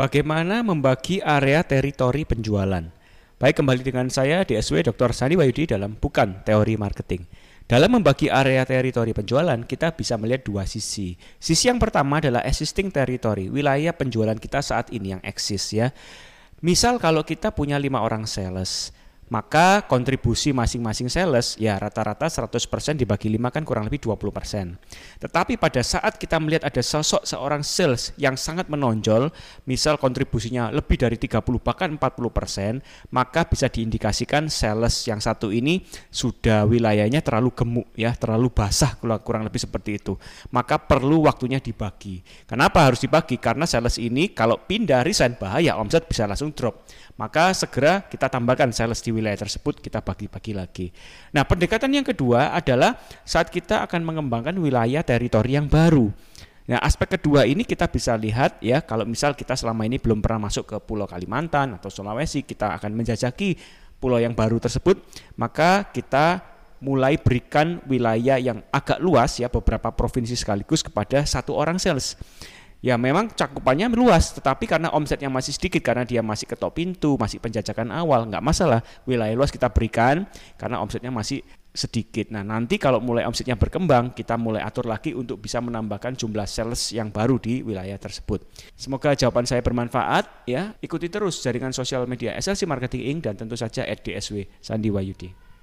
Bagaimana membagi area teritori penjualan? Baik, kembali dengan saya DSW Dr. Sani Wayudi dalam Bukan Teori Marketing. Dalam membagi area teritori penjualan, kita bisa melihat dua sisi. Sisi yang pertama adalah existing territory, wilayah penjualan kita saat ini yang eksis ya. Misal kalau kita punya lima orang sales, maka kontribusi masing-masing sales ya rata-rata 100% dibagi 5 kan kurang lebih 20%. Tetapi pada saat kita melihat ada sosok seorang sales yang sangat menonjol, misal kontribusinya lebih dari 30 bahkan 40%, maka bisa diindikasikan sales yang satu ini sudah wilayahnya terlalu gemuk ya, terlalu basah kurang lebih seperti itu. Maka perlu waktunya dibagi. Kenapa harus dibagi? Karena sales ini kalau pindah resign bahaya omset bisa langsung drop. Maka segera kita tambahkan sales di wilayah tersebut kita bagi-bagi lagi. Nah, pendekatan yang kedua adalah saat kita akan mengembangkan wilayah teritori yang baru. Nah, aspek kedua ini kita bisa lihat ya, kalau misal kita selama ini belum pernah masuk ke Pulau Kalimantan atau Sulawesi, kita akan menjajaki pulau yang baru tersebut, maka kita mulai berikan wilayah yang agak luas ya beberapa provinsi sekaligus kepada satu orang sales ya memang cakupannya luas tetapi karena omsetnya masih sedikit karena dia masih ketok pintu masih penjajakan awal nggak masalah. Wilayah luas kita berikan karena omsetnya masih sedikit. Nah nanti kalau mulai omsetnya berkembang kita mulai atur lagi untuk bisa menambahkan jumlah sales yang baru di wilayah tersebut. Semoga jawaban saya bermanfaat ya. Ikuti terus jaringan sosial media SLC Marketing Inc. dan tentu saja at DSW Sandi Wayudi